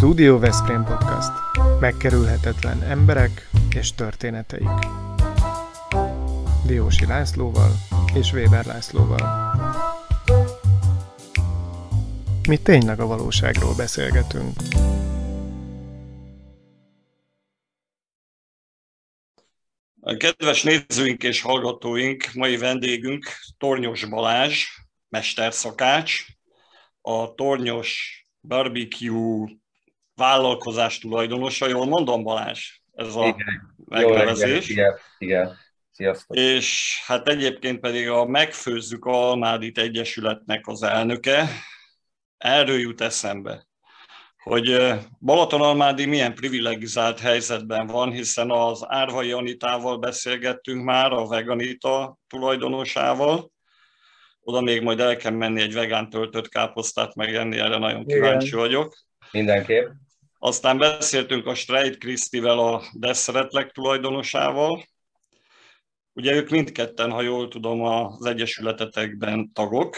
Studio Veszprém Podcast. Megkerülhetetlen emberek és történeteik. Diósi Lászlóval és Weber Lászlóval. Mi tényleg a valóságról beszélgetünk. Kedves nézőink és hallgatóink, mai vendégünk Tornyos Balázs, mesterszakács, a Tornyos Barbecue vállalkozás tulajdonosa, jól mondom Balázs? Ez a igen. megnevezés. Jó, igen, igen. Sziasztok. És hát egyébként pedig a Megfőzzük Almádit Egyesületnek az elnöke. Erről jut eszembe, hogy Balatonalmádi milyen privilegizált helyzetben van, hiszen az Árvai Anitával beszélgettünk már, a Veganita tulajdonosával, oda még majd el kell menni egy vegán töltött káposztát megenni, erre nagyon kíváncsi Igen. vagyok. Mindenképp. Aztán beszéltünk a Streit Krisztivel, a Desszeretlek tulajdonosával. Ugye ők mindketten, ha jól tudom, az egyesületetekben tagok.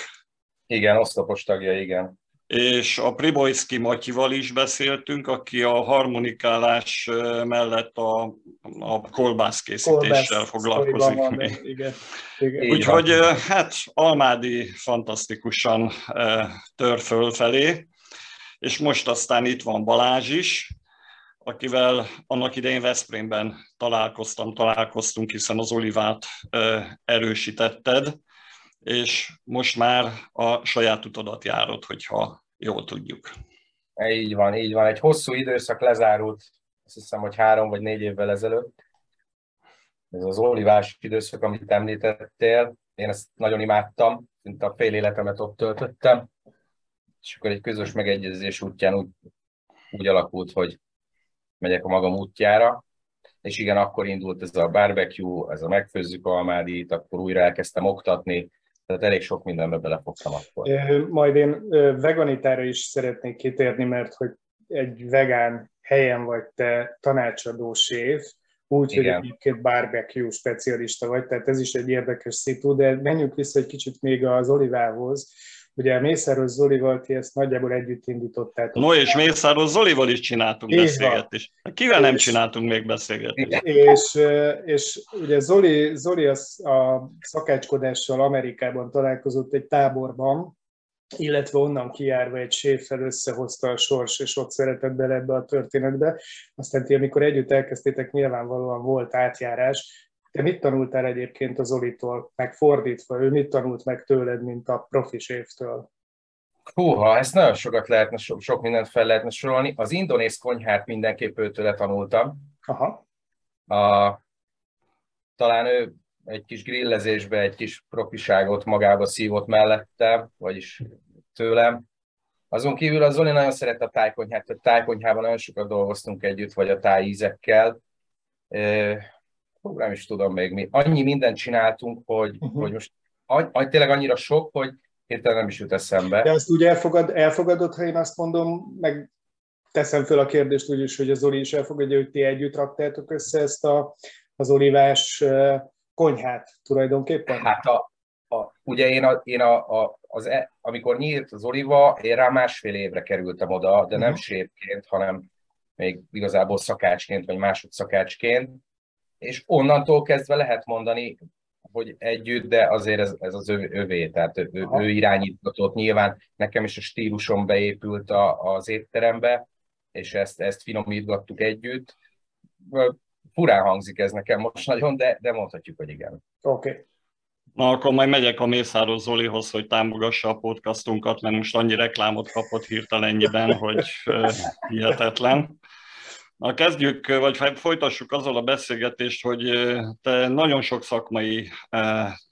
Igen, oszlopos tagja, igen. És a Pribojszki Matyival is beszéltünk, aki a harmonikálás mellett a, a kolbászkészítéssel Kolbász foglalkozik van, még. Igen. igen. Úgyhogy hát Almádi fantasztikusan tör fölfelé és most aztán itt van Balázs is, akivel annak idején Veszprémben találkoztam, találkoztunk, hiszen az Olivát erősítetted, és most már a saját utadat járod, hogyha jól tudjuk. Így van, így van. Egy hosszú időszak lezárult, azt hiszem, hogy három vagy négy évvel ezelőtt. Ez az olivás időszak, amit említettél. Én ezt nagyon imádtam, mint a fél életemet ott töltöttem és akkor egy közös megegyezés útján úgy, úgy alakult, hogy megyek a magam útjára, és igen, akkor indult ez a barbecue, ez a megfőzzük almádit, akkor újra elkezdtem oktatni, tehát elég sok mindenbe belefogtam akkor. Majd én veganitára is szeretnék kitérni, mert hogy egy vegán helyen vagy te tanácsadó séf, úgy, Igen. hogy egyébként barbecue specialista vagy, tehát ez is egy érdekes szitu, de menjünk vissza egy kicsit még az Olivához. Ugye Mészáros Zolival ti ezt nagyjából együtt indítottátok. No, és Mészáros Zolival is csináltunk Így beszélgetést. Van. Kivel nem és, csináltunk még beszélgetést? És, és ugye Zoli, Zoli az a szakácskodással Amerikában találkozott egy táborban, illetve onnan kiárva egy séffel összehozta a sors, és ott szeretett bele ebbe a történetbe. Aztán ti, amikor együtt elkezdtétek, nyilvánvalóan volt átjárás, te mit tanultál egyébként az Olitól, meg fordítva, ő mit tanult meg tőled, mint a profi séftől? Húha, ezt nagyon sokat lehetne, so, sok mindent fel lehetne sorolni. Az indonész konyhát mindenképp őtőle tanultam. Aha. A, talán ő egy kis grillezésbe egy kis profiságot magába szívott mellette, vagyis tőlem. Azon kívül az Zoli nagyon szeret a tájkonyhát, a tájkonyhában nagyon sokat dolgoztunk együtt, vagy a tájízekkel nem is tudom még mi. Annyi mindent csináltunk, hogy, uh-huh. hogy most agy, tényleg annyira sok, hogy hirtelen nem is jut eszembe. De azt úgy elfogad, elfogadod, ha én azt mondom, meg teszem föl a kérdést úgy is, hogy az Zoli is elfogadja, hogy ti együtt raktátok össze ezt a, az olivás konyhát tulajdonképpen? Hát a, a, ugye én, a, én a, a, az, e, amikor nyílt az oliva, én rá másfél évre kerültem oda, de uh-huh. nem mhm. sépként, hanem még igazából szakácsként, vagy másodszakácsként és onnantól kezdve lehet mondani, hogy együtt, de azért ez, ez az ő, övé, tehát ő, ő irányítatott. Nyilván nekem is a stílusom beépült a, az étterembe, és ezt, ezt finomítgattuk együtt. Furán hangzik ez nekem most nagyon, de, de mondhatjuk, hogy igen. Oké. Okay. Na, akkor majd megyek a Mészáros Zolihoz, hogy támogassa a podcastunkat, mert most annyi reklámot kapott hirtelennyiben, hogy hihetetlen. Na, kezdjük, vagy folytassuk azzal a beszélgetést, hogy te nagyon sok szakmai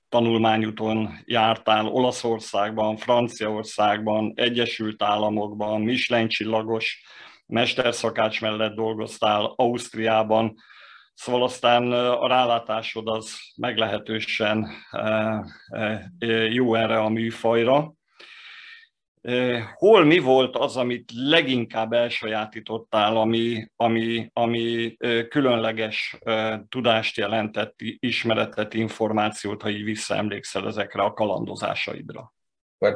tanulmányúton jártál Olaszországban, Franciaországban, Egyesült Államokban, Michelin csillagos mesterszakács mellett dolgoztál Ausztriában, szóval aztán a rálátásod az meglehetősen jó erre a műfajra. Hol mi volt az, amit leginkább elsajátítottál, ami, ami, ami különleges tudást jelentett, ismeretet, információt, ha így visszaemlékszel ezekre a kalandozásaidra?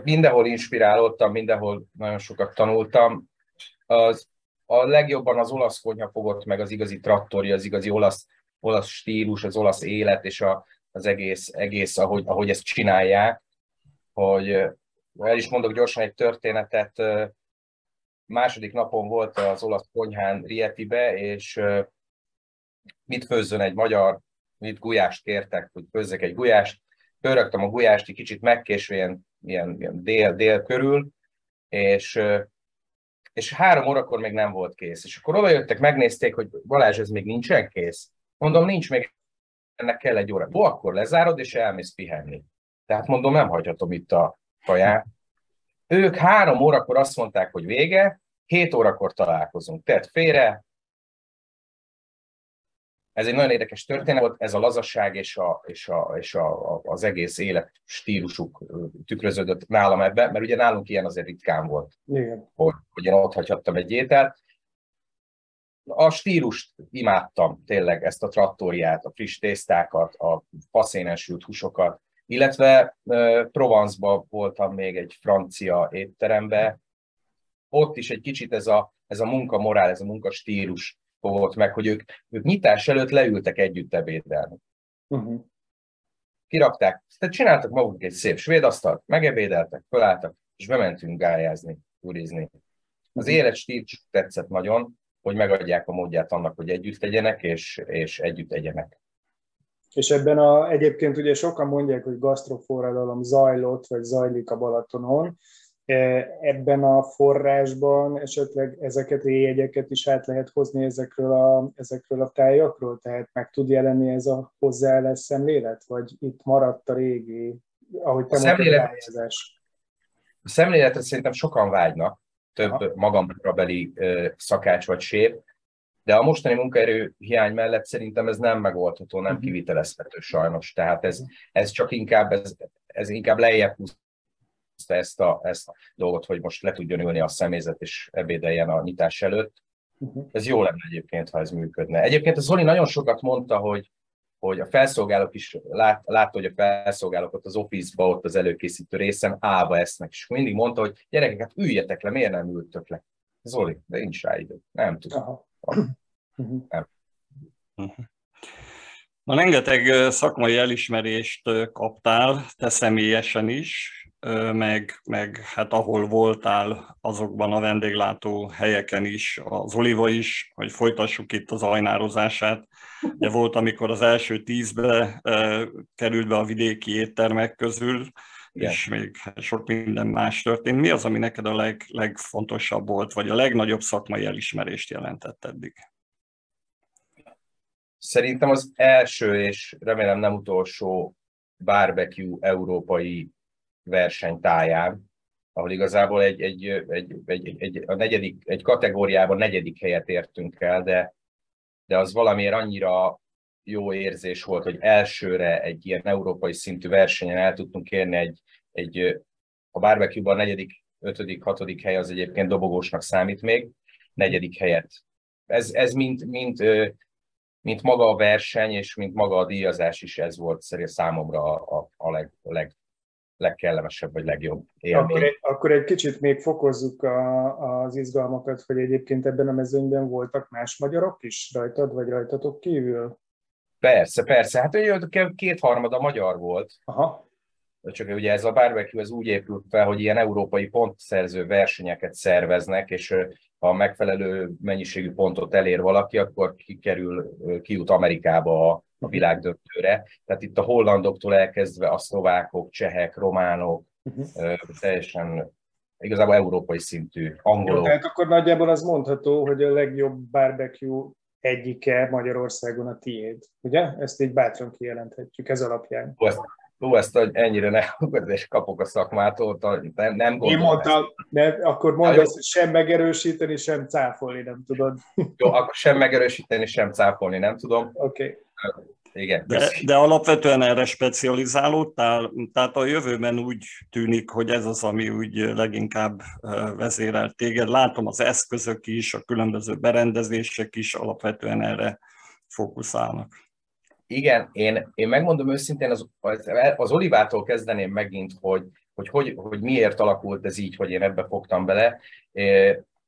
Mindenhol inspirálódtam, mindenhol nagyon sokat tanultam. Az, a legjobban az olasz konyha fogott meg az igazi trattori, az igazi olasz, olasz stílus, az olasz élet, és a, az egész, egész ahogy, ahogy ezt csinálják, hogy el is mondok gyorsan egy történetet, második napon volt az olasz konyhán Rietibe, és mit főzzön egy magyar, mit gulyást kértek, hogy főzzek egy gulyást, pörögtem a gulyást, egy kicsit megkésve, ilyen, ilyen, ilyen dél, dél körül, és, és három órakor még nem volt kész. És akkor oda jöttek, megnézték, hogy Balázs, ez még nincsen kész. Mondom, nincs még, ennek kell egy óra. Ó, akkor lezárod, és elmész pihenni. Tehát mondom, nem hagyhatom itt a kaját. Ők három órakor azt mondták, hogy vége, hét órakor találkozunk. Tehát félre, ez egy nagyon érdekes történet volt, ez a lazasság és, a, és, a, és a, az egész élet stílusuk tükröződött nálam ebbe, mert ugye nálunk ilyen azért ritkán volt, Igen. Hogy, hogy én ott hagyhattam egy ételt. A stílust imádtam tényleg, ezt a trattóriát, a friss tésztákat, a faszénen sült húsokat, illetve Provence-ba voltam még egy francia étterembe, ott is egy kicsit ez a, ez a munkamorál, ez a munkastílus volt meg, hogy ők, ők nyitás előtt leültek együtt ebédelni. Uh-huh. Kirakták, tehát csináltak maguk egy szép svéd asztalt, megebédeltek, felálltak, és bementünk gályázni, turizni. Az mhm. élet stílus tetszett nagyon, hogy megadják a módját annak, hogy együtt legyenek, és, és együtt egyenek. És ebben a, egyébként ugye sokan mondják, hogy gasztroforradalom zajlott, vagy zajlik a Balatonon, E, ebben a forrásban esetleg ezeket a jegyeket is át lehet hozni ezekről a, ezekről a tájakról? Tehát meg tud jelenni ez a hozzáállás szemlélet? Vagy itt maradt a régi, ahogy te szemlélet, mondtad, a szemléletre szerintem sokan vágynak, több magamra beli szakács vagy sér, de a mostani munkaerő hiány mellett szerintem ez nem megoldható, nem uh-huh. kivitelezhető sajnos. Tehát ez, ez csak inkább, ez, ez inkább lejjebb húz ezt a, ezt a dolgot, hogy most le tudjon ülni a személyzet és ebédeljen a nyitás előtt. Uh-huh. Ez jó lenne egyébként, ha ez működne. Egyébként a Zoli nagyon sokat mondta, hogy, hogy a felszolgálók is lát, látta, hogy a felszolgálók ott az office-ba, ott az előkészítő részen állva esznek, és mindig mondta, hogy gyerekek, hát üljetek le, miért nem ültök le? Zoli, de nincs rá idő. Nem tudom. Aha. Uh-huh. Nem. Uh-huh. Na, rengeteg szakmai elismerést kaptál, te személyesen is, meg, meg hát ahol voltál azokban a vendéglátó helyeken is, az Oliva is, hogy folytassuk itt az ajnározását. Ugye volt, amikor az első tízbe került be a vidéki éttermek közül, Igen. és még sok minden más történt. Mi az, ami neked a leg, legfontosabb volt, vagy a legnagyobb szakmai elismerést jelentett eddig? Szerintem az első, és remélem nem utolsó barbecue európai versenytáján, ahol igazából egy, egy, egy, egy, egy, a negyedik, egy kategóriában negyedik helyet értünk el, de, de az valamiért annyira jó érzés volt, hogy elsőre egy ilyen európai szintű versenyen el tudtunk érni egy, egy a barbecue-ban negyedik, ötödik, hatodik hely az egyébként dobogósnak számít még, negyedik helyet. Ez, ez mint, mint, mint maga a verseny, és mint maga a díjazás is ez volt szerintem számomra a, a, a leg, leg, legkellemesebb vagy legjobb élmény. Akkor egy, akkor egy kicsit még fokozzuk a, az izgalmakat, hogy egyébként ebben a mezőnyben voltak más magyarok is rajtad, vagy rajtatok kívül? Persze, persze. Hát ugye kétharmada magyar volt. Aha. Csak ugye ez a barbecue ez úgy épült fel, hogy ilyen európai pontszerző versenyeket szerveznek, és ha megfelelő mennyiségű pontot elér valaki, akkor kikerül, kijut Amerikába a, a világdöntőre. Tehát itt a hollandoktól elkezdve a szlovákok, csehek, románok, uh-huh. teljesen igazából európai szintű angolok. Jó, tehát akkor nagyjából az mondható, hogy a legjobb barbecue egyike Magyarországon a tiéd, ugye? Ezt így bátran kijelenthetjük ez alapján. Ezt, Hú, ezt hogy ennyire ne és kapok a szakmától, nem, nem gondolom. Én mondtam, de akkor mondd azt, hogy sem megerősíteni, sem cáfolni nem tudod. Jó, akkor sem megerősíteni, sem cáfolni nem tudom. Oké. Okay. Igen. De, de alapvetően erre specializálódtál, tehát a jövőben úgy tűnik, hogy ez az, ami úgy leginkább vezérel téged. Látom az eszközök is, a különböző berendezések is alapvetően erre fókuszálnak. Igen, én, én megmondom őszintén, az, az, Olivától kezdeném megint, hogy, hogy, hogy, hogy miért alakult ez így, hogy én ebbe fogtam bele.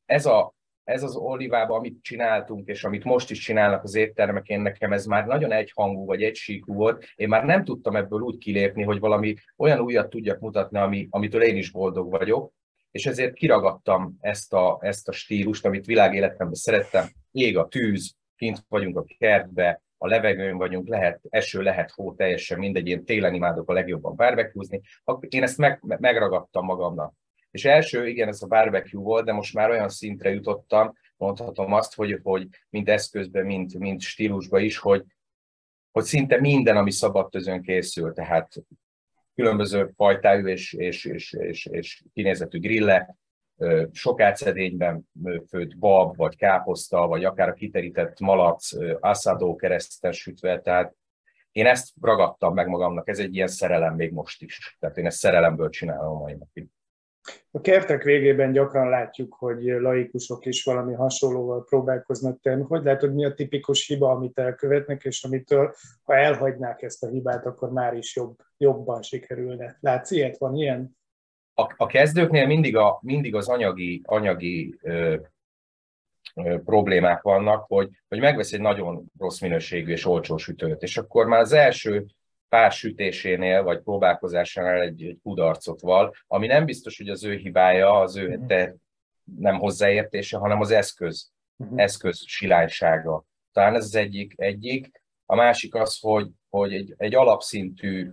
Ez a, ez az olivában, amit csináltunk, és amit most is csinálnak az éttermek, én nekem ez már nagyon egyhangú vagy egysíkú volt. Én már nem tudtam ebből úgy kilépni, hogy valami olyan újat tudjak mutatni, ami, amitől én is boldog vagyok, és ezért kiragadtam ezt a, ezt a stílust, amit világéletemben szerettem. Ég a tűz, kint vagyunk a kertbe, a levegőn vagyunk, lehet eső, lehet hó, teljesen mindegy, én télen imádok a legjobban barbecue én ezt meg, megragadtam magamnak. És első, igen, ez a barbecue volt, de most már olyan szintre jutottam, mondhatom azt, hogy, hogy mind eszközben, mind, mind stílusban is, hogy, hogy szinte minden, ami szabad közön készül, tehát különböző fajtájú és, és, és, és, és kinézetű grillek, átszedényben főtt bab, vagy káposzta, vagy akár a kiterített malac, asszadó kereszten sütve, tehát én ezt ragadtam meg magamnak, ez egy ilyen szerelem még most is. Tehát én ezt szerelemből csinálom a mai napig. A kertek végében gyakran látjuk, hogy laikusok is valami hasonlóval próbálkoznak tenni. Hogy látod, mi a tipikus hiba, amit elkövetnek, és amitől, ha elhagynák ezt a hibát, akkor már is jobb, jobban sikerülne. Látsz ilyet? Van ilyen? A, a kezdőknél mindig, a, mindig az anyagi, anyagi ö, ö, problémák vannak, hogy, hogy megvesz egy nagyon rossz minőségű és olcsó sütőt, és akkor már az első pár sütésénél, vagy próbálkozásánál egy, egy kudarcot val, ami nem biztos, hogy az ő hibája, az ő mhm. te nem hozzáértése, hanem az eszköz, uh-huh. eszköz silánysága. Talán ez az egyik. egyik. A másik az, hogy, hogy egy, egy alapszintű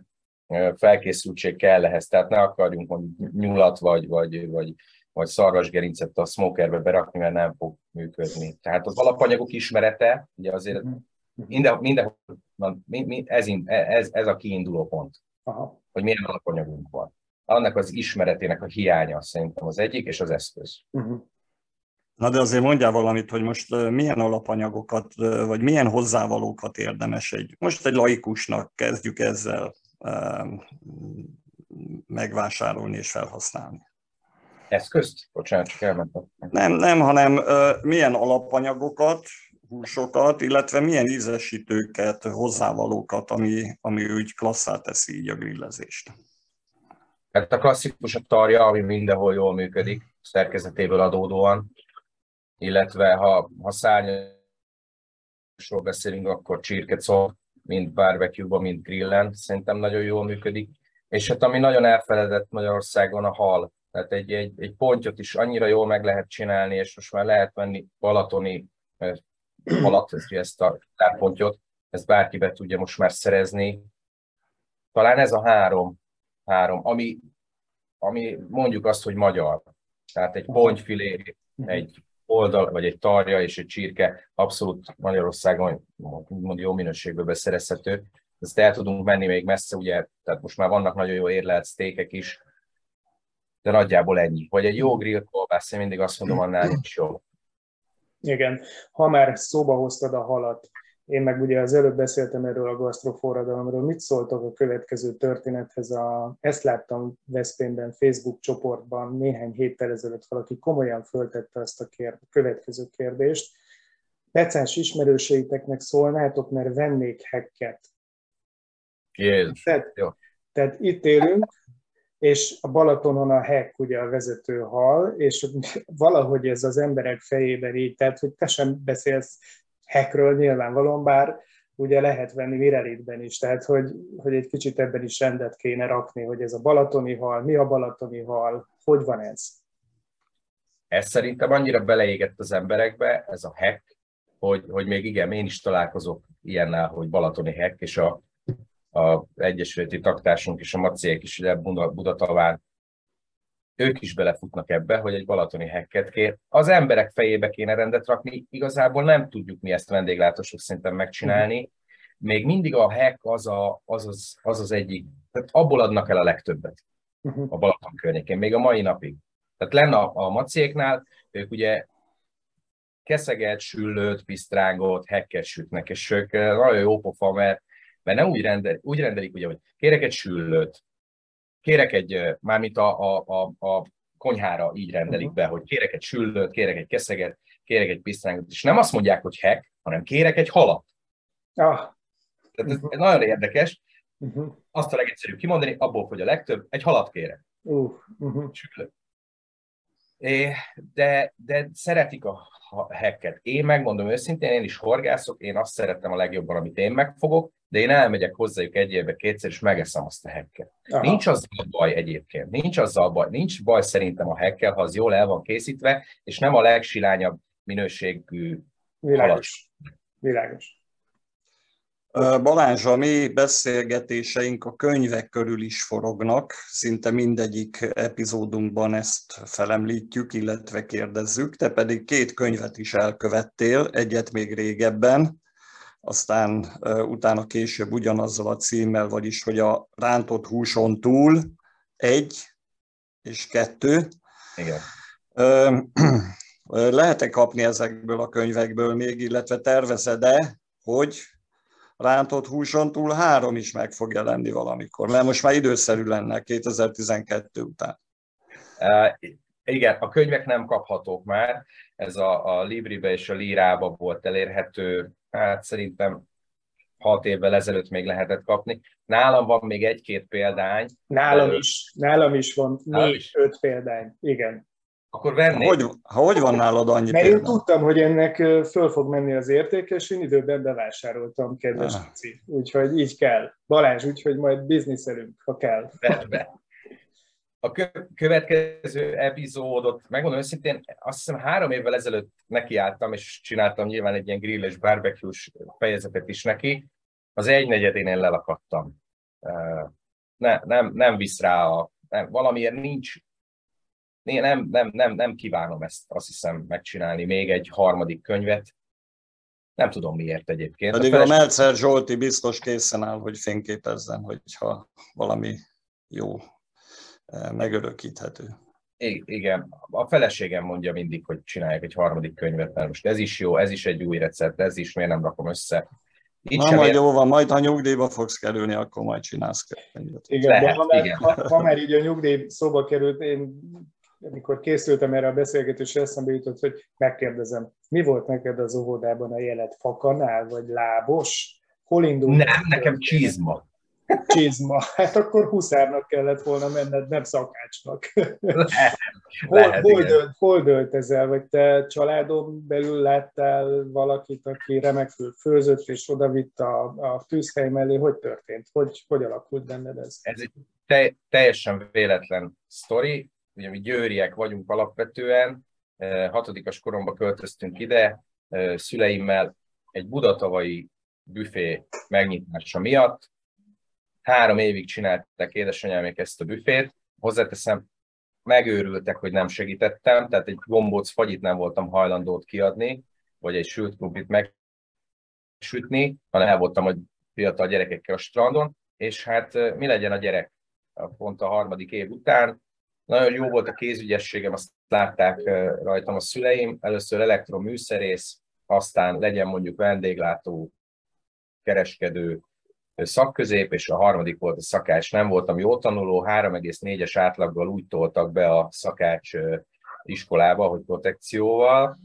felkészültség kell ehhez, tehát ne akarjunk mondjuk nyulat vagy, vagy, vagy, vagy szarvasgerincet a smokerbe berakni, mert nem fog működni. Tehát az alapanyagok ismerete, ugye azért minden, minden ez, ez, ez a kiinduló pont, Aha. hogy milyen alapanyagunk van. Annak az ismeretének a hiánya szerintem az egyik, és az eszköz. Uh-huh. Na de azért mondjál valamit, hogy most milyen alapanyagokat, vagy milyen hozzávalókat érdemes egy, most egy laikusnak kezdjük ezzel megvásárolni és felhasználni. Eszközt? Bocsánat, csak elmentem. Nem, nem, hanem milyen alapanyagokat, húsokat, illetve milyen ízesítőket, hozzávalókat, ami, ami úgy klasszá teszi így a grillezést. Hát a klasszikus a tarja, ami mindenhol jól működik, szerkezetéből adódóan, illetve ha, ha szárnyasról beszélünk, akkor csirkecol, mind barbecue-ban, mind grillen, szerintem nagyon jól működik. És hát ami nagyon elfeledett Magyarországon a hal, tehát egy, egy, egy pontyot is annyira jól meg lehet csinálni, és most már lehet venni balatoni alatt ezt a tárpontyot, ezt bárki be tudja most már szerezni. Talán ez a három, három ami, ami mondjuk azt, hogy magyar. Tehát egy pontyfilé, egy oldal, vagy egy tarja és egy csirke abszolút Magyarországon mond jó minőségből beszerezhető. Ezt el tudunk menni még messze, ugye, tehát most már vannak nagyon jó érlelt sztékek is, de nagyjából ennyi. Vagy egy jó grill kolbász, én mindig azt mondom, annál is jó. Igen, ha már szóba hoztad a halat, én meg ugye az előbb beszéltem erről a gasztroforradalomról, mit szóltok a következő történethez? A, ezt láttam Veszprémben Facebook csoportban néhány héttel ezelőtt valaki komolyan föltette azt a kérd, következő kérdést. Pecás ismerőseiteknek szólnátok, mert vennék hekket. Jézus. Tehát, Jó. tehát itt élünk, és a Balatonon a hek ugye a vezető hal, és valahogy ez az emberek fejében így, tehát hogy te sem beszélsz hekről nyilvánvalóan, bár ugye lehet venni Mirelitben is, tehát hogy, hogy egy kicsit ebben is rendet kéne rakni, hogy ez a balatoni hal, mi a balatoni hal, hogy van ez? Ez szerintem annyira beleégett az emberekbe, ez a hek, hogy, hogy még igen, én is találkozok ilyennel, hogy balatoni hek, és a a Egyesületi Taktársunk és a Maciek is ide Budataván, ők is belefutnak ebbe, hogy egy balatoni hekket kér. Az emberek fejébe kéne rendet rakni, igazából nem tudjuk mi ezt vendéglátósok szinten megcsinálni. Még mindig a hek az a, az, az, az, az egyik, tehát abból adnak el a legtöbbet a Balaton környékén, még a mai napig. Tehát lenne a, a maciéknál, ők ugye keszeget, süllőt, pisztrángot, hekket sütnek, és ők nagyon jó pofa, mert mert nem úgy, rendel, úgy rendelik, ugye, hogy kérek egy süllőt, kérek egy, mármint a, a, a, a konyhára így rendelik uh-huh. be, hogy kérek egy süllőt, kérek egy keszeget, kérek egy pisztrángot, és nem azt mondják, hogy hek, hanem kérek egy halat. Ah. Tehát ez, ez nagyon érdekes. Uh-huh. Azt a legegyszerűbb kimondani, abból, hogy a legtöbb, egy halat kérek. Uh, uh-huh. de, de szeretik a hacket. Én megmondom őszintén, én is horgászok, én azt szeretem a legjobban, amit én megfogok, de én elmegyek hozzájuk egy évbe kétszer, és megeszem azt a. Aha. Nincs az a baj egyébként, nincs azzal baj, nincs baj szerintem a hackkel, ha az jól el van készítve, és nem a legsilányabb minőségű Világos. Világos. Balázs, a mi beszélgetéseink a könyvek körül is forognak, szinte mindegyik epizódunkban ezt felemlítjük, illetve kérdezzük, te pedig két könyvet is elkövettél, egyet még régebben, aztán utána később ugyanazzal a címmel, vagyis, hogy a rántott húson túl egy és kettő. Igen. Lehet-e kapni ezekből a könyvekből még, illetve tervezed-e, hogy rántott húson túl három is meg fog jelenni valamikor, mert most már időszerű lenne 2012 után. Uh, igen, a könyvek nem kaphatók már, ez a, a Libribe és a Lírába volt elérhető, hát szerintem hat évvel ezelőtt még lehetett kapni. Nálam van még egy-két példány. Nálam is, nálam is van négy-öt példány, igen. Akkor vennék. Hogy, hogy van nálad annyi Mert példány? én tudtam, hogy ennek föl fog menni az értéke, és én időben bevásároltam, kedves ah. Úgyhogy így kell. Balázs, úgyhogy majd bizniszelünk, ha kell. Be, be a következő epizódot, megmondom őszintén, azt hiszem három évvel ezelőtt nekiálltam, és csináltam nyilván egy ilyen grilles, barbecue fejezetet is neki. Az egynegyedénél lelakadtam. Ne, nem, nem visz rá a... Nem, valamiért nincs... Nem, nem, nem, nem kívánom ezt, azt hiszem, megcsinálni, még egy harmadik könyvet. Nem tudom miért egyébként. Pedig a, feles... a Meltzer Zsolti biztos készen áll, hogy fényképezzen, hogyha valami jó megörökíthető. Igen, a feleségem mondja mindig, hogy csinálják egy harmadik könyvet, mert most ez is jó, ez is egy új recept, ez is, miért nem rakom össze. Itt Na, majd ér... jó van, majd ha nyugdíjba fogsz kerülni, akkor majd csinálsz könyvet. Igen, Lehet, de ha, már, igen. Ha, ha már így a nyugdíj szóba került, én amikor készültem erre a beszélgetésre, eszembe jutott, hogy megkérdezem, mi volt neked az óvodában a jelet fakanál, vagy lábos? Hol indult? Nem, nekem csizma csizma. Hát akkor huszárnak kellett volna menned, nem szakácsnak. Lehet, hol, lehet, hol, dölt, hol dölt ezzel, vagy te családon belül láttál valakit, aki remekül főzött, és odavitt a, a tűzhely mellé, hogy történt? Hogy, hogy alakult benned ez? Ez egy te, teljesen véletlen sztori. Ugye mi győriek vagyunk alapvetően, hatodikas koromban költöztünk ide, szüleimmel egy budatavai büfé megnyitása miatt, Három évig csináltak édesanyámék ezt a büfét, hozzáteszem, megőrültek, hogy nem segítettem, tehát egy gombóc fagyit nem voltam hajlandót kiadni, vagy egy sült krumplit megsütni, hanem el voltam, hogy fiatal gyerekekkel a strandon, és hát mi legyen a gyerek pont a harmadik év után. Nagyon jó volt a kézügyességem, azt látták rajtam a szüleim. Először elektroműszerész, aztán legyen mondjuk vendéglátó, kereskedő, szakközép, és a harmadik volt a szakács. Nem voltam jó tanuló, 3,4-es átlaggal úgy toltak be a szakács iskolába, hogy protekcióval,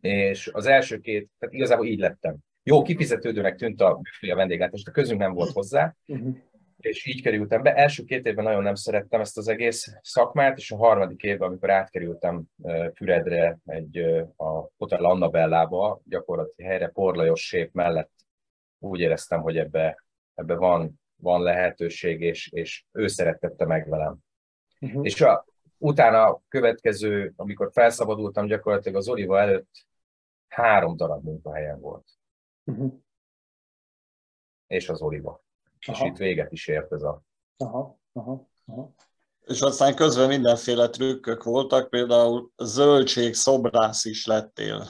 és az első két, tehát igazából így lettem. Jó, kifizetődőnek tűnt a, a vendéglátás, de közünk nem volt hozzá, uh-huh. és így kerültem be. Első két évben nagyon nem szerettem ezt az egész szakmát, és a harmadik évben, amikor átkerültem Füredre, egy, a Hotel Annabellába, gyakorlatilag helyre Porlajos sép mellett úgy éreztem, hogy ebbe ebbe van, van lehetőség, és, és ő szeretette meg velem. Uh-huh. És a, utána a következő, amikor felszabadultam gyakorlatilag az Oliva előtt, három darab munkahelyen volt. Uh-huh. És az Oliva. Aha. És itt véget is ért ez a... Aha, aha, aha. És aztán közben mindenféle trükkök voltak, például zöldség szobrász is lettél.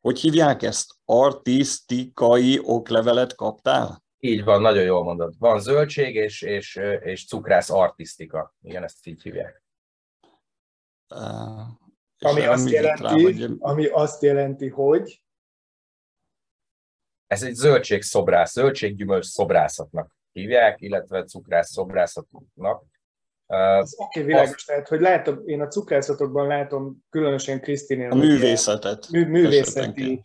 Hogy hívják ezt? Artisztikai oklevelet kaptál? Így van, nagyon jól mondod. Van zöldség és, és, és cukrász artisztika. Igen, ezt így hívják. Uh, ami, azt jelenti, rá, hogy... ami azt jelenti, hogy... Ez egy zöldségszobrász, zöldséggyümölcs szobrászatnak hívják, illetve cukrász szobrászatnak. Uh, Oké, okay, világos, azt... tehát, hogy látom, én a cukrászatokban látom, különösen Krisztinél... A művészetet. Mű, művészeti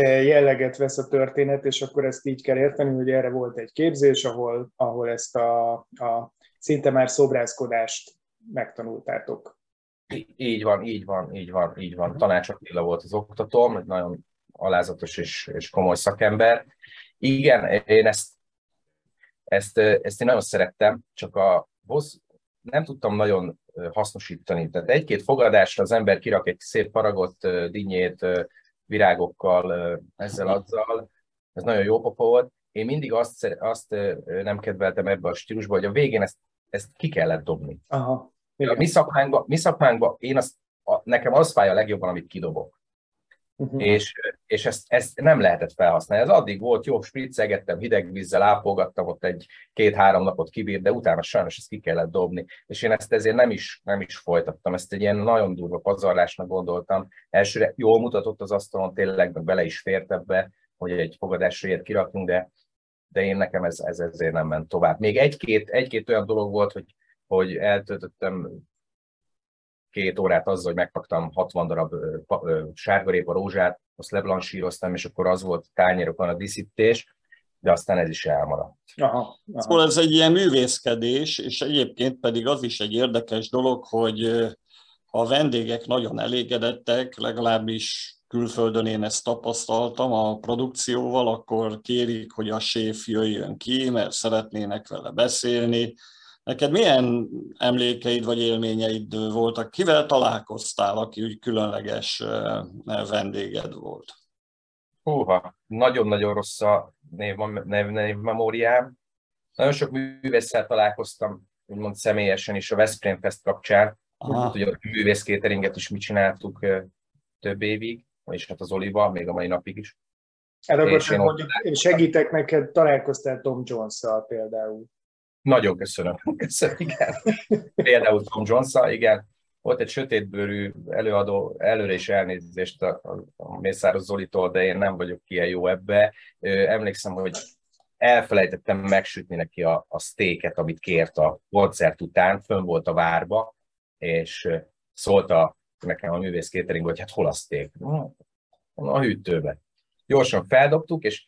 jelleget vesz a történet, és akkor ezt így kell érteni, hogy erre volt egy képzés, ahol, ahol ezt a, a szinte már szobrászkodást megtanultátok. Így van, így van, így van, így van. Tanács Attila volt az oktatóm, egy nagyon alázatos és, és komoly szakember. Igen, én ezt, ezt, ezt én nagyon szerettem, csak a nem tudtam nagyon hasznosítani. Tehát egy-két fogadásra az ember kirak egy szép paragott dinnyét virágokkal, ezzel, azzal, ez nagyon jó pofa volt. Én mindig azt, azt nem kedveltem ebbe a stílusba, hogy a végén ezt, ezt ki kellett dobni. Aha. A mi szakmánkban, mi szakmánkba én azt, a, nekem az fáj a legjobban, amit kidobok. Uh-huh. És, és ezt, ezt nem lehetett felhasználni. Ez addig volt jó, spriccegettem, hideg vízzel ápolgattam, ott egy két-három napot kibír, de utána sajnos ezt ki kellett dobni. És én ezt ezért nem is, nem is folytattam. Ezt egy ilyen nagyon durva pazarlásnak gondoltam. Elsőre jól mutatott az asztalon, tényleg meg bele is fért ebbe, hogy egy fogadásra ilyet kirakjunk, de, de én nekem ez, ez ezért nem ment tovább. Még egy-két, egy-két olyan dolog volt, hogy, hogy eltöltöttem két órát azzal, hogy megpaktam 60 darab sárgarépa rózsát, azt leblansíroztam, és akkor az volt tányérokon a diszítés, de aztán ez is elmaradt. Aha, aha. Szóval ez egy ilyen művészkedés, és egyébként pedig az is egy érdekes dolog, hogy ha a vendégek nagyon elégedettek, legalábbis külföldön én ezt tapasztaltam a produkcióval, akkor kérik, hogy a séf jöjjön ki, mert szeretnének vele beszélni, Neked milyen emlékeid vagy élményeid voltak? Kivel találkoztál, aki úgy különleges vendéged volt? Húha, nagyon-nagyon rossz a név, név, név memóriám. Nagyon sok művésszel találkoztam, úgymond személyesen is a Veszprém Fest kapcsán. Aha. Ugye a művészkéteringet is mi csináltuk több évig, és hát az Oliva, még a mai napig is. Hát akkor én mondjuk, én segítek neked, találkoztál Tom jones például. Nagyon köszönöm. köszönöm igen. Például Tom jones igen. Volt egy sötétbőrű előadó, előre is elnézést a, a, Mészáros Zolitól, de én nem vagyok ilyen jó ebbe. Emlékszem, hogy elfelejtettem megsütni neki a, a sztéket, amit kért a koncert után, fönn volt a várba, és szólt a, nekem a művész catering, hogy hát hol a szték? A hűtőbe. Gyorsan feldobtuk, és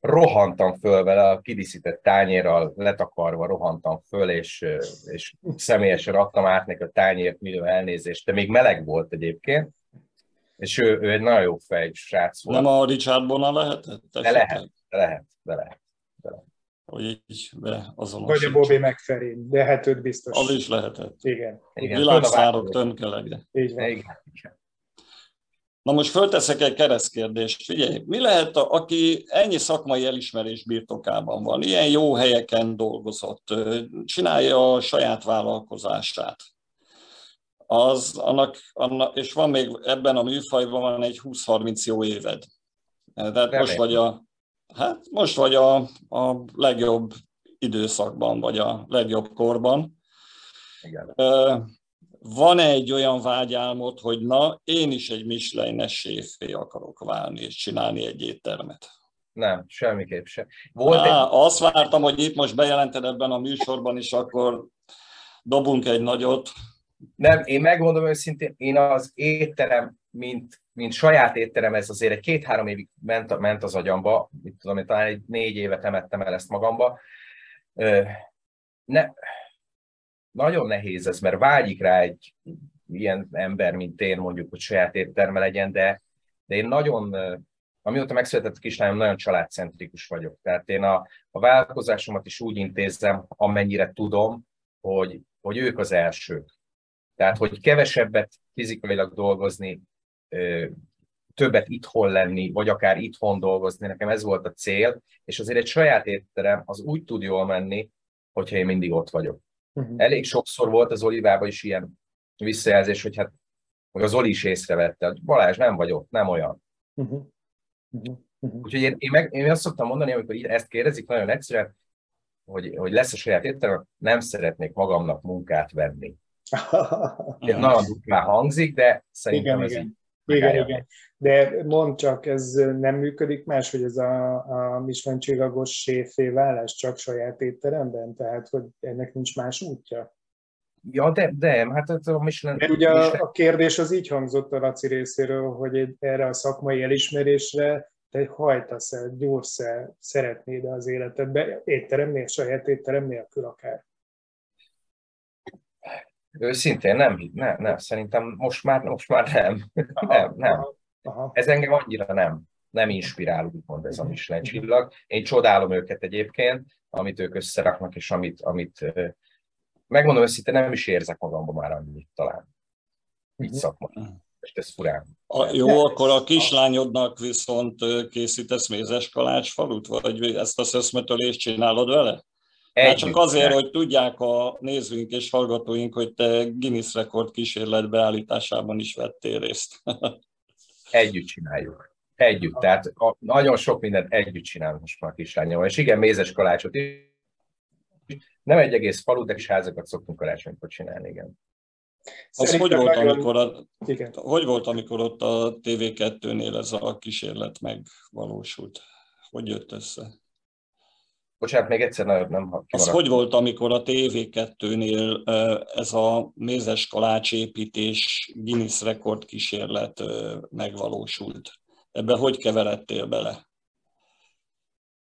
rohantam föl vele, a kidíszített tányérral letakarva rohantam föl, és, és személyesen adtam át neki a tányért millió elnézést, de még meleg volt egyébként, és ő, ő egy nagyon jó fej srác volt. Nem a Richard Bona lehetett? De lehet, de lehet, de lehet. De lehet. Hogy így Vagy a Bobby McFerrin, de hát őt biztos. Az is lehetett. Igen. Igen. Világszárok tönkelegre. Így van. Igen. Igen. Na most fölteszek egy keresztkérdést. Figyelj, mi lehet, a, aki ennyi szakmai elismerés birtokában van, ilyen jó helyeken dolgozott, csinálja a saját vállalkozását, az annak, annak, és van még ebben a műfajban van egy 20-30 jó éved. Tehát most vagy a, hát most vagy a, a legjobb időszakban, vagy a legjobb korban. Igen van egy olyan vágyálmod, hogy na, én is egy Michelin-es séfé akarok válni és csinálni egy éttermet? Nem, semmiképp sem. Volt Á, egy... Azt vártam, hogy itt most bejelented ebben a műsorban is, akkor dobunk egy nagyot. Nem, én megmondom őszintén, én az étterem, mint, mint saját étterem, ez azért egy két-három évig ment, ment az agyamba, mit tudom, én talán egy négy évet emettem el ezt magamba. Ne, nagyon nehéz ez, mert vágyik rá egy ilyen ember, mint én mondjuk, hogy saját étterme legyen, de, de én nagyon, amióta megszületett a kislányom, nagyon családcentrikus vagyok. Tehát én a, a vállalkozásomat is úgy intézem, amennyire tudom, hogy, hogy ők az elsők. Tehát, hogy kevesebbet fizikailag dolgozni, többet itthon lenni, vagy akár itthon dolgozni, nekem ez volt a cél, és azért egy saját étterem az úgy tud jól menni, hogyha én mindig ott vagyok. Uh-huh. Elég sokszor volt az Olivában is ilyen visszajelzés, hogy hát hogy az Oli is észrevette, hogy Balázs nem vagy ott, nem olyan. Uh-huh. Uh-huh. Úgyhogy én, én, meg, én azt szoktam mondani, amikor ezt kérdezik, nagyon egyszerűen, hogy, hogy lesz a saját étterem, nem szeretnék magamnak munkát venni. nagyon duplán hangzik, de szerintem igen, ez igen. Igen, igen. De mond csak, ez nem működik más, hogy ez a, a Michelin csillagos séfé vállás csak saját étteremben? Tehát, hogy ennek nincs más útja? Ja, de, de hát ez a Michelin... Mert ugye a, a kérdés az így hangzott a Laci részéről, hogy erre a szakmai elismerésre te hajtasz el, gyúrsz el, szeretnéd az életedbe, étteremnél, saját étterem nélkül akár. Őszintén nem, nem, nem, szerintem most már, most már nem. Aha, nem, nem. Aha, aha. Ez engem annyira nem, nem inspirál, úgymond ez a Michelin csillag. Én csodálom őket egyébként, amit ők összeraknak, és amit, amit megmondom őszintén, nem is érzek magamban már annyit talán. Így mhm. szakmai. És ez furán. A, jó, akkor a kislányodnak viszont készítesz mézes kalácsfalut, vagy ezt a szöszmetölést csinálod vele? Hát csak azért, hogy tudják a nézőink és hallgatóink, hogy te Guinness rekord kísérlet beállításában is vettél részt. Együtt csináljuk. Együtt. Tehát a, nagyon sok mindent együtt csinálunk most már kislányommal. És igen, mézes kalácsot is. Nem egy egész falu, de is házakat szoktunk karácsonykor csinálni, igen. Az hogy volt, nagyon... amikor a, hogy volt, amikor ott a TV2-nél ez a kísérlet megvalósult? Hogy jött össze? Bocsánat, még egyszer nem, nem Az hogy volt, amikor a TV2-nél ez a mézes kalácsépítés Guinness rekord kísérlet megvalósult? Ebben hogy keveredtél bele?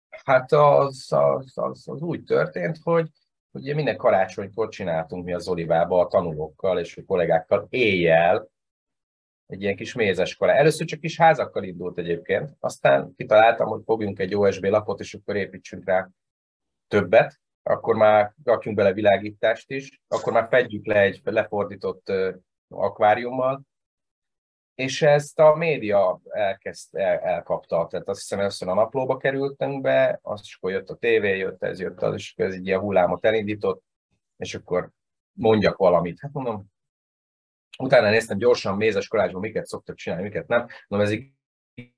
Hát az, az, az, az úgy történt, hogy ugye minden karácsonykor csináltunk mi az Olivában a tanulókkal és a kollégákkal éjjel egy ilyen kis mézes kalá. Először csak kis házakkal indult egyébként, aztán kitaláltam, hogy fogjunk egy OSB lapot, és akkor építsünk rá többet, akkor már rakjunk bele világítást is, akkor már fedjük le egy lefordított akváriummal, és ezt a média elkezd, el, elkapta. Tehát azt hiszem, először a naplóba kerültünk be, azt is akkor jött a tévé, jött ez, jött az, és ez egy ilyen hullámot elindított, és akkor mondjak valamit. Hát mondom, utána néztem gyorsan mézes kalácsban, miket szoktak csinálni, miket nem. Mondom, ez egy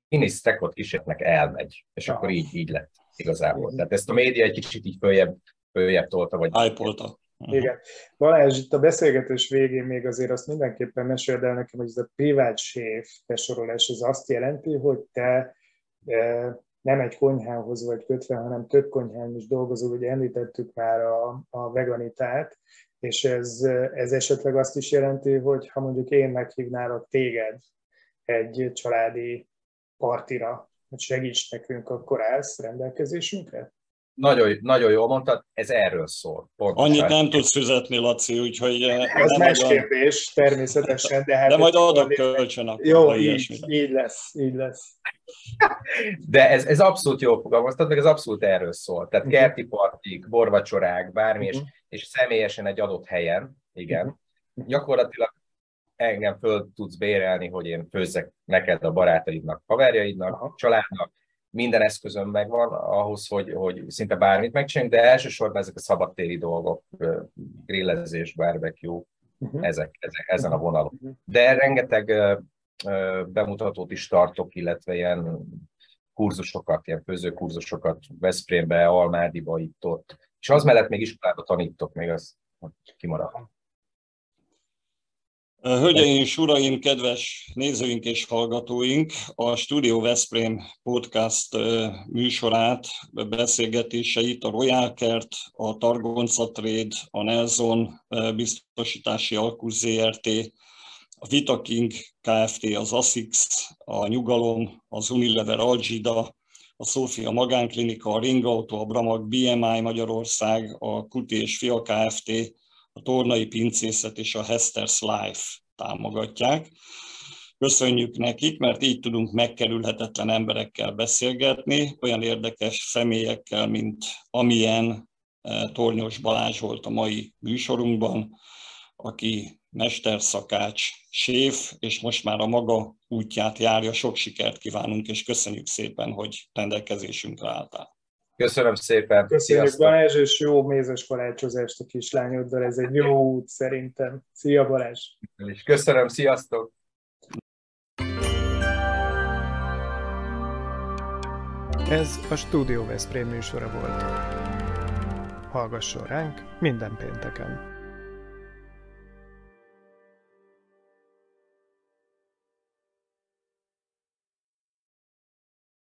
Guinness rekord kísérletnek elmegy, és ja. akkor így, így lett igazából. Tehát ezt a média egy kicsit így följebb, följebb tolta, vagy... Ájpolta. Uh-huh. Igen. Balázs, itt a beszélgetés végén még azért azt mindenképpen meséld el nekem, hogy ez a privát séf besorolás, ez azt jelenti, hogy te e, nem egy konyhához vagy kötve, hanem több konyhán is dolgozol, ugye említettük már a, a veganitát, és ez, ez esetleg azt is jelenti, hogy ha mondjuk én meghívnálok téged egy családi partira, hogy segíts nekünk, akkor állsz rendelkezésünkre? Nagyon, nagyon jól mondtad, ez erről szól. Pontosan. Annyit nem tudsz fizetni, Laci, úgyhogy... Eh, ez más nagyon... kérdés, természetesen, de hát... De majd adok kölcsön akkor, Jó, így, így lesz, így lesz. De ez, ez abszolút jól fogalmaztad, meg ez abszolút erről szól. Tehát uh-huh. kerti partik, borvacsorák, bármi, uh-huh. és, mhm. és személyesen egy adott helyen, igen. Uh-huh. Gyakorlatilag engem föl tudsz bérelni, hogy én főzzek neked, a barátaidnak, haverjaidnak, Aha. családnak, minden eszközöm megvan ahhoz, hogy, hogy szinte bármit megcsináljunk, de elsősorban ezek a szabadtéri dolgok, grillezés, barbecue, uh-huh. ezek, ezek, ezen a vonalon. Uh-huh. De rengeteg bemutatót is tartok, illetve ilyen kurzusokat, ilyen főzőkurzusokat Veszprémbe, Almádiba, itt ott. És az mellett még iskolába tanítok, még az kimarad. Hölgyeim és uraim, kedves nézőink és hallgatóink, a Studio Veszprém podcast műsorát, beszélgetéseit a Royal Kert, a Targonca Trade, a Nelson biztosítási alkus ZRT, a Vitaking Kft., az ASICS, a Nyugalom, az Unilever Algida, a Szófia Magánklinika, a Ringauto, a Bramag BMI Magyarország, a Kuti és Fia Kft., a Tornai Pincészet és a Hester's Life támogatják. Köszönjük nekik, mert így tudunk megkerülhetetlen emberekkel beszélgetni, olyan érdekes személyekkel, mint amilyen eh, Tornyos Balázs volt a mai műsorunkban, aki mesterszakács, séf, és most már a maga útját járja. Sok sikert kívánunk, és köszönjük szépen, hogy rendelkezésünkre álltál. Köszönöm szépen. Köszönjük Sziasztok. Balázs, és jó mézes kalácsozást a kislányoddal. Ez egy jó út szerintem. Szia Balázs! Köszönöm, sziasztok! Ez a Studio Veszprém műsora volt. Hallgasson ránk minden pénteken!